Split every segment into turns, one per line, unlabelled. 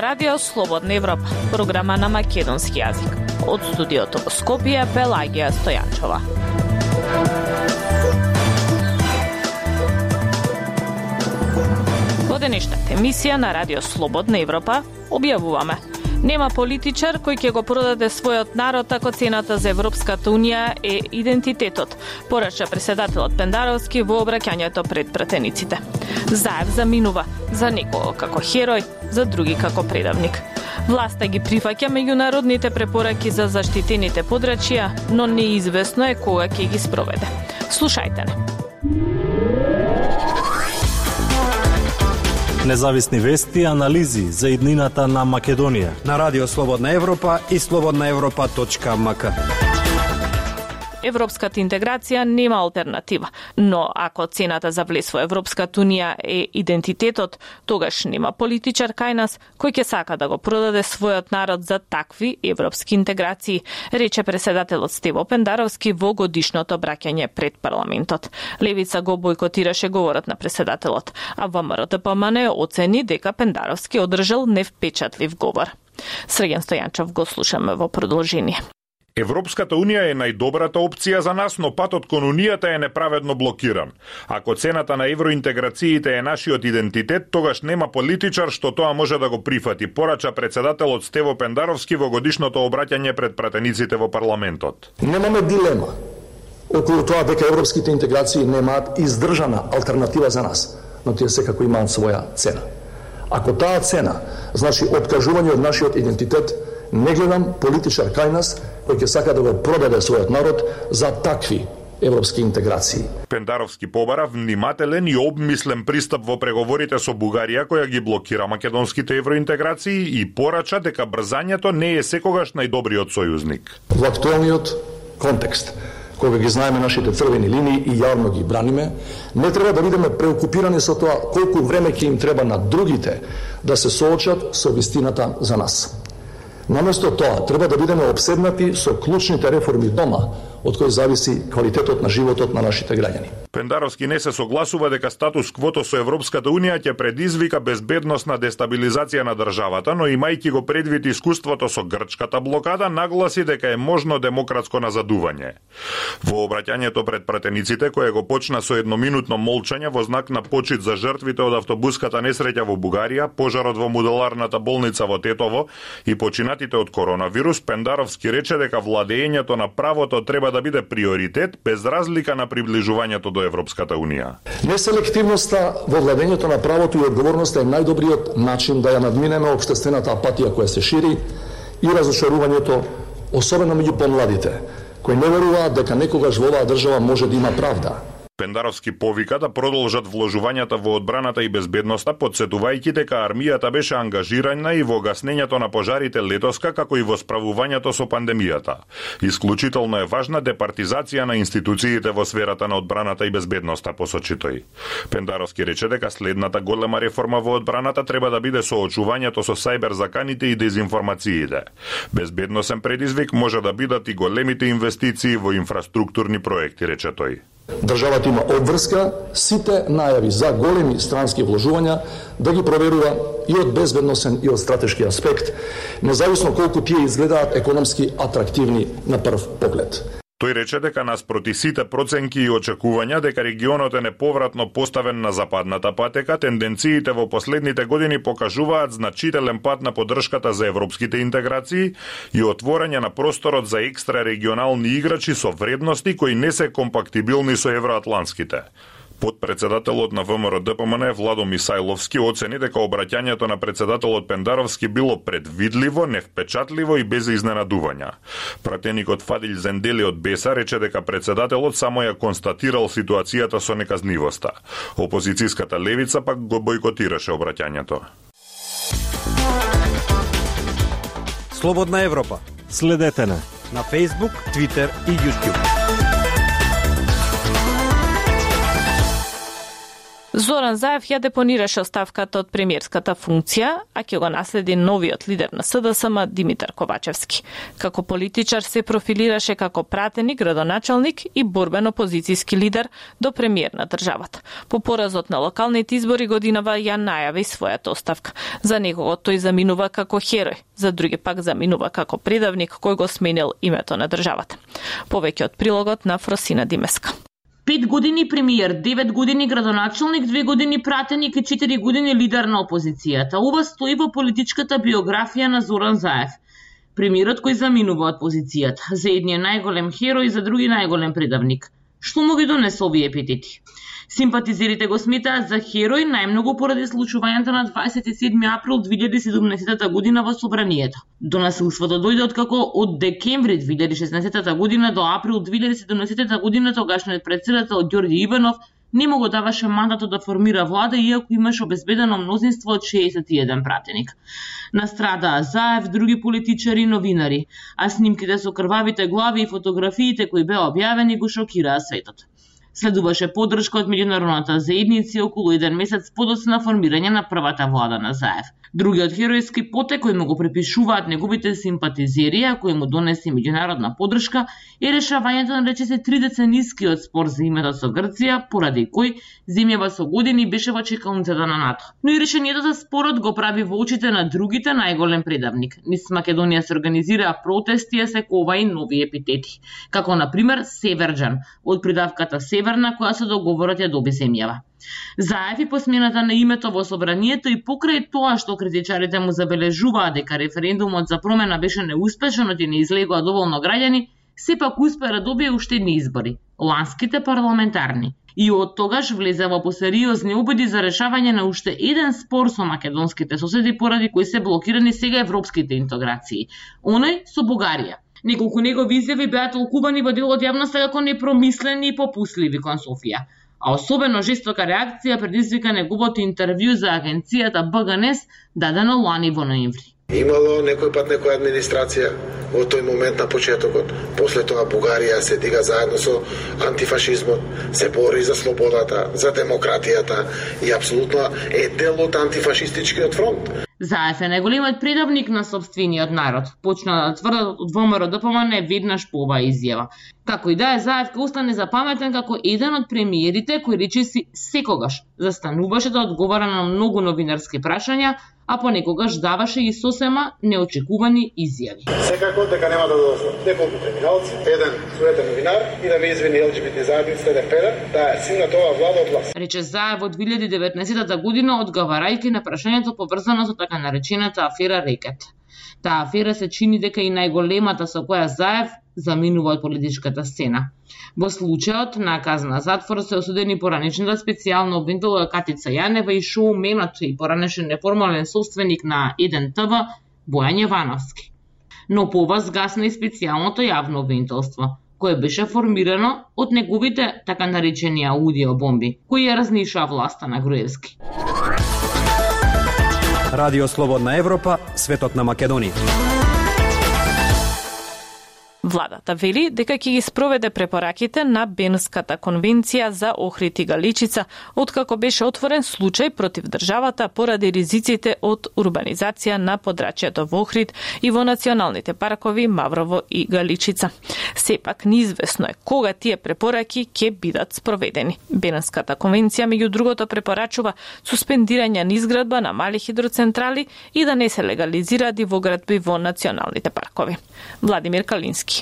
Радио Слободна Европа, програма на македонски јазик. Од студиото во Скопје, Пелагија Стојанчова. Во денешната емисија на Радио Слободна Европа објавуваме Нема политичар кој ќе го продаде својот народ ако цената за Европската Унија е идентитетот, порача преседателот Пендаровски во обраќањето пред пратениците. Заев заминува, за некого како херој, за други како предавник. Власта ги прифаќа меѓународните препораки за заштитените подрачија, но неизвестно е кога ќе ги спроведе. Слушајте не.
Независни вести анализи за иднината на Македонија.
На Радио Слободна Европа и слободнаевропа.мк.
Европската интеграција нема алтернатива, но ако цената за влез во Европската Унија е идентитетот, тогаш нема политичар кај нас кој ќе сака да го продаде својот народ за такви европски интеграции, рече преседателот Стево Пендаровски во годишното браќање пред парламентот. Левица го бойкотираше говорот на преседателот, а ВМРО ДПМН оцени дека Пендаровски одржал невпечатлив говор. Срген Стојанчов го слушаме во продолжение.
Европската Унија е најдобрата опција за нас, но патот кон Унијата е неправедно блокиран. Ако цената на евроинтеграциите е нашиот идентитет, тогаш нема политичар што тоа може да го прифати, порача председателот Стево Пендаровски во годишното обраќање пред пратениците во парламентот.
Немаме дилема околу тоа дека европските интеграции немаат издржана алтернатива за нас, но тие секако имаат своја цена. Ако таа цена значи откажување од нашиот идентитет, не гледам политичар кај нас кој ќе сака да го продаде својот народ за такви европски интеграции.
Пендаровски побара внимателен и обмислен пристап во преговорите со Бугарија која ги блокира македонските евроинтеграции и порача дека брзањето не е секогаш најдобриот сојузник.
Во актуелниот контекст, кога ги знаеме нашите црвени линии и јавно ги браниме, не треба да бидеме преокупирани со тоа колку време ќе им треба на другите да се соочат со вистината за нас. Наместо тоа, треба да бидеме обседнати со клучните реформи дома, од кој зависи квалитетот на животот на нашите граѓани.
Пендаровски не се согласува дека статус квото со Европската Унија ќе предизвика безбедносна дестабилизација на државата, но имајќи го предвид искуството со грчката блокада, нагласи дека е можно демократско назадување. Во обраќањето пред пратениците, кое го почна со едноминутно молчање во знак на почит за жртвите од автобуската несреќа во Бугарија, пожарот во модуларната болница во Тетово и починатите од коронавирус, Пендаровски рече дека владењето на правото треба да биде приоритет без разлика на приближувањето до Европската Унија.
Неселективноста во владењето на правото и одговорноста е најдобриот начин да ја надминеме обштествената апатија која се шири и разочарувањето, особено меѓу помладите, кои не веруваат дека некогаш во оваа држава може да има правда,
Пендаровски повика да продолжат вложувањата во одбраната и безбедноста, подсетувајќи дека армијата беше ангажирана и во гаснењето на пожарите летоска, како и во справувањето со пандемијата. Исклучително е важна департизација на институциите во сферата на одбраната и безбедноста, посочи тој. Пендаровски рече дека следната голема реформа во одбраната треба да биде соочувањето со сајбер заканите и дезинформациите. Безбедносен предизвик може да бидат и големите инвестиции во инфраструктурни проекти, рече тој.
Државата има обврска сите најави за големи странски вложувања да ги проверува и од безбедносен и од стратешки аспект, независно колку тие изгледаат економски атрактивни на прв поглед.
Тој рече дека нас проти сите проценки и очекувања дека регионот е неповратно поставен на западната патека, тенденциите во последните години покажуваат значителен пат на поддршката за европските интеграции и отворање на просторот за екстра регионални играчи со вредности кои не се компактибилни со евроатланските. Подпредседателот на ВМРО ДПМН Владо Мисајловски оцени дека обраќањето на председателот Пендаровски било предвидливо, невпечатливо и без изненадувања. Пратеникот Фадил Зендели од Беса рече дека председателот само ја констатирал ситуацијата со неказнивоста. Опозицијската левица пак го бойкотираше обраќањето.
Слободна Европа.
Следете на
на Facebook, Twitter и YouTube.
Зоран Заев ја депонираше оставката од премиерската функција, а ќе го наследи новиот лидер на СДСМ Димитар Ковачевски. Како политичар се профилираше како пратени градоначалник и борбен опозицијски лидер до премиер на државата. По поразот на локалните избори годинава ја најави својата оставка. За него тој заминува како херој, за други пак заминува како предавник кој го сменил името на државата. Повеќе од прилогот на Фросина Димеска.
Пет години премиер, девет години градоначалник, две години пратеник и четири години лидер на опозицијата. Ова стои во политичката биографија на Зоран Заев. Премиерот кој заминува од позицијата. За едни е најголем херој, за други најголем предавник. Што му ги донесе овие епитети? Симпатизерите го сметаат за херој најмногу поради случувањето на 27 април 2017 година во Собранието. До насилството дојде откако од декември 2016 година до април 2017 година тогашниот председател Ѓорѓи Иванов не му го даваше мандатот да формира влада, иако имаше обезбедено мнозинство од 61 пратеник. Настрадаа Заев, други политичари и новинари, а снимките со крвавите глави и фотографиите кои беа објавени го шокираа светот. Следуваше поддршка од меѓународната заедница околу еден месец подоцна формирање на првата влада на Заев. Другиот херојски потек кој му го препишуваат неговите симпатизери, а кој му донесе меѓународна поддршка, е решавањето на речиси три деценискиот спор за името со Грција, поради кој земјава со години беше во чекалницата на НАТО. Но и решението за спорот го прави во очите на другите најголем предавник. Низ Македонија се организираа протести, а се кова и нови епитети, како на пример Северџан, од придавката Северна која со договорот ја доби земјава. Заев и посмената на името во собранието и покрај тоа што критичарите му забележуваат дека референдумот за промена беше неуспешен и не излегоа доволно граѓани, сепак успеа да добие уште едни избори, ланските парламентарни. И од тогаш влезе во посериозни обиди за решавање на уште еден спор со македонските соседи поради кои се блокирани сега европските интеграции. Оној со Бугарија. Неколку негови изјави беа толкувани во делот јавноста како непромислени и попусливи кон Софија а особено жестока реакција предизвика неговото интервју за агенцијата БГНС дадено лани во ноември.
Имало некој пат некоја администрација во тој момент на почетокот. После тоа Бугарија се дига заедно со антифашизмот, се бори за слободата, за демократијата и апсолутно е дел од антифашистичкиот фронт.
Заев е најголемиот предавник на собствениот народ. Почна да тврдат од ВМРО ДПМН веднаш по оваа изјава. Како и да е, Заев ке остане запаметен како еден од премиерите кој речиси секогаш застануваше да одговара на многу новинарски прашања, а понекогаш даваше и сосема неочекувани изјави.
Секако дека нема да додадат неколку криминалци, еден суетен новинар и да ме извини ЛГБТ заедницата да педер, да сина тоа влада од власт.
Рече Заев од 2019 година одговарајќи на прашањето поврзано со така наречената афера Рекет. Таа афера се чини дека и најголемата со која Заев заминува од политичката сцена. Во случајот на казна затвор се осудени пораничната специјална обвинителка Катица Јанева и шоуменот и поранешен неформален собственик на 1ТВ Бојан Јавановски. Но по ова згасна и специјалното јавно обвинителство, кое беше формирано од неговите така наречени аудиобомби, кои ја разнишаа власта на Груевски.
Радио Слободна Европа, светот на Македонија.
Владата вели дека ќе ги спроведе препораките на Бенската конвенција за Охрид и Галичица, откако беше отворен случај против државата поради ризиците од урбанизација на подрачјето во Охрид и во националните паркови Маврово и Галичица. Сепак неизвестно е кога тие препораки ќе бидат спроведени. Бенската конвенција меѓу другото препорачува суспендирање на изградба на мали хидроцентрали и да не се легализира дивоградби во националните паркови. Владимир Калински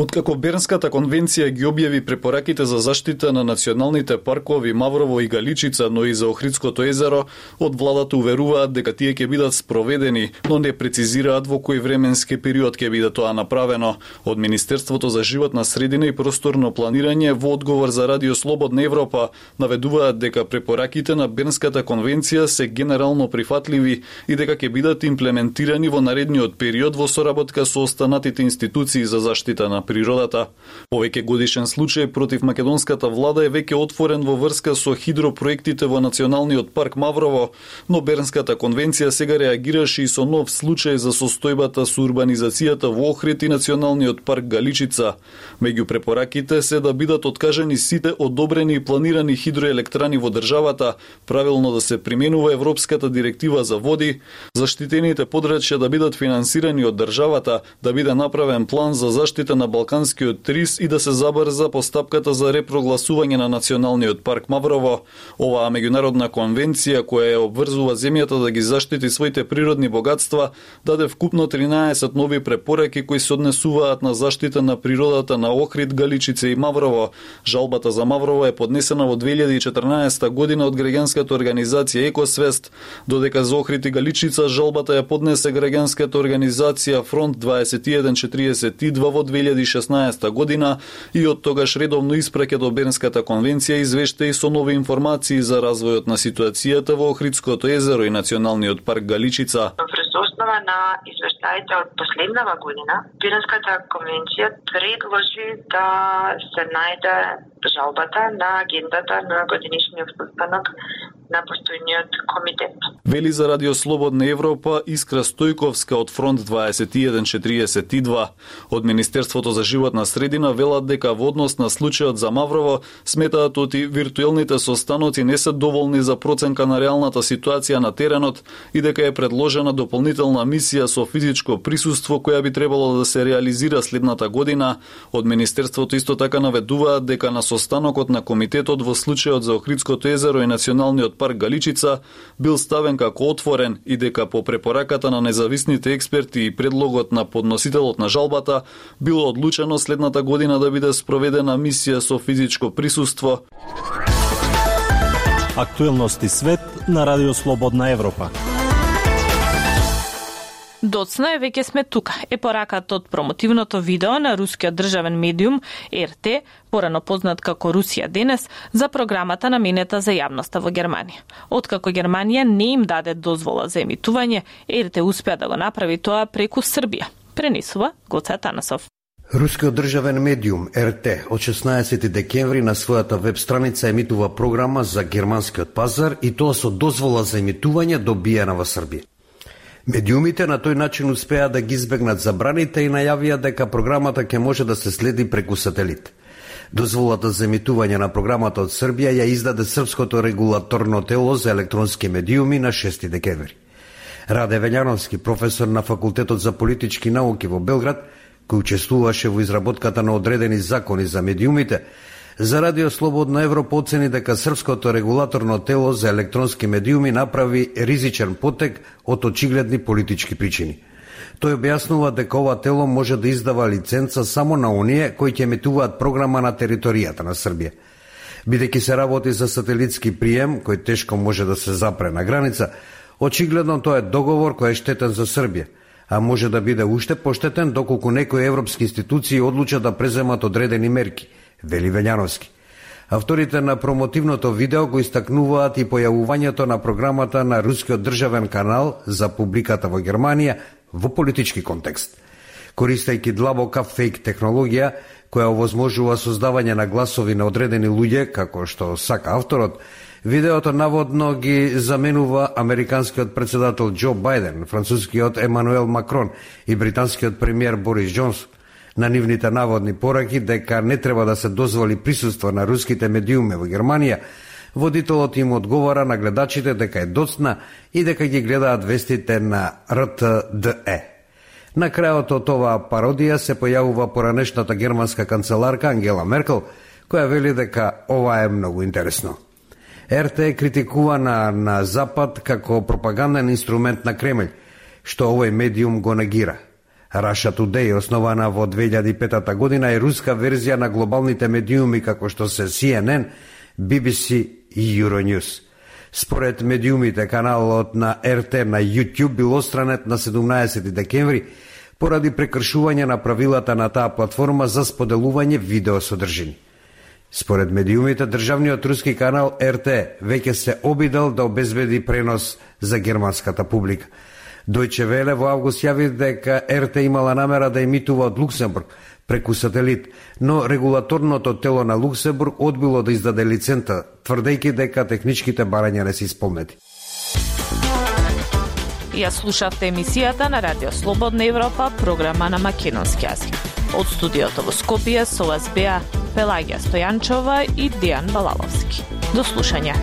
Откако Бернската конвенција ги објави препораките за заштита на националните паркови Маврово и Галичица, но и за Охридското езеро, од владата уверуваат дека тие ќе бидат спроведени, но не прецизираат во кој временски период ќе биде тоа направено. Од Министерството за животна средина и просторно планирање во одговор за Радио Слободна Европа наведуваат дека препораките на Бернската конвенција се генерално прифатливи и дека ќе бидат имплементирани во наредниот период во соработка со останатите институции за заштита на природата. Повеќе годишен случај против македонската влада е веќе отворен во врска со хидропроектите во Националниот парк Маврово, но Бернската конвенција сега реагираше и со нов случај за состојбата со урбанизацијата во Охрид и Националниот парк Галичица. Меѓу препораките се да бидат откажани сите одобрени и планирани хидроелектрани во државата, правилно да се применува Европската директива за води, заштитените подрачја да бидат финансирани од државата, да биде направен план за заштита на Балканскиот рис и да се забрза постапката за репрогласување на Националниот парк Маврово. Оваа меѓународна конвенција која ја обврзува земјата да ги заштити своите природни богатства, даде вкупно 13 нови препораки кои се однесуваат на заштита на природата на Охрид, Галичице и Маврово. Жалбата за Маврово е поднесена во 2014 година од граѓанската организација Екосвест, додека за Охрид и Галичица жалбата ја поднесе граѓанската организација Фронт 2142 во 2016 година и од тогаш редовно испраќа до Бернската конвенција извештаи со нови информации за развојот на ситуацијата во Охридското езеро и Националниот парк Галичица.
Врз основа на извештаите од последнава година, Бернската конвенција предложи да се најде жалбата на агендата на годинишниот состанок на постојниот комитет.
Вели за Радио Слободна Европа Искра Стојковска од Фронт 2142. Од Министерството за животна средина велат дека во однос на случајот за Маврово сметаат оти виртуелните состаноци не се доволни за проценка на реалната ситуација на теренот и дека е предложена дополнителна мисија со физичко присуство која би требало да се реализира следната година. Од Министерството исто така наведуваат дека на состанокот на комитетот во случајот за Охридското езеро и Националниот парк Галичица бил ставен како отворен и дека по препораката на независните експерти и предлогот на подносителот на жалбата било одлучено следната година да биде спроведена мисија со физичко присуство.
Актуелности свет на Радио Слободна Европа.
Доцна е веќе сме тука. Е пораката од промотивното видео на рускиот државен медиум РТ, порано познат како Русија денес, за програмата наменета за јавноста во Германија. Откако Германија не им даде дозвола за емитување, РТ успеа да го направи тоа преку Србија. Пренесува Гоце Танасов.
Рускиот државен медиум РТ од 16 декември на својата веб страница емитува програма за германскиот пазар и тоа со дозвола за емитување добиена во Србија. Медиумите на тој начин успеа да ги избегнат забраните и најавија дека програмата ќе може да се следи преку сателит. Дозволата за емитување на програмата од Србија ја издаде Српското регулаторно тело за електронски медиуми на 6 декември. Раде Велјановски, професор на Факултетот за политички науки во Белград, кој учествуваше во изработката на одредени закони за медиумите, За Радио Слободна Европа оцени дека Српското регулаторно тело за електронски медиуми направи ризичен потек од очигледни политички причини. Тој објаснува дека ова тело може да издава лиценца само на оние кои ќе метуваат програма на територијата на Србија. Бидејќи се работи за сателитски прием, кој тешко може да се запре на граница, очигледно тоа е договор кој е штетен за Србија, а може да биде уште поштетен доколку некои европски институции одлучат да преземат одредени мерки – вели Велјановски. Авторите на промотивното видео го истакнуваат и појавувањето на програмата на рускиот државен канал за публиката во Германија во политички контекст. Користајќи длабока фейк технологија, која овозможува создавање на гласови на одредени луѓе, како што сака авторот, видеото наводно ги заменува американскиот председател Џо Бајден, францускиот Емануел Макрон и британскиот премиер Борис Џонсон на нивните наводни пораки дека не треба да се дозволи присуство на руските медиуми во Германија, водителот им одговора на гледачите дека е доцна и дека ги гледаат вестите на РТДЕ. На крајот од оваа пародија се појавува поранешната германска канцеларка Ангела Меркел, која вели дека ова е многу интересно. РТ е критикувана на Запад како пропаганден инструмент на Кремљ, што овој медиум го нагира. – Russia Today, основана во 2005 година, е руска верзија на глобалните медиуми како што се CNN, BBC и Euronews. Според медиумите, каналот на РТ на YouTube бил остранет на 17 декември поради прекршување на правилата на таа платформа за споделување видео содржини. Според медиумите, државниот руски канал РТ веќе се обидел да обезбеди пренос за германската публика – Дојче Веле во август јави дека РТ имала намера да емитува од Луксембург преку сателит, но регулаторното тело на Луксембург одбило да издаде лицента, тврдејќи дека техничките барања не се исполнети.
Ја слушавте емисијата на Радио Слободна Европа, програма на македонски јазик. Од студиото во Скопје со вас беа Пелагија Стојанчова и Дијан Балаловски. До слушање.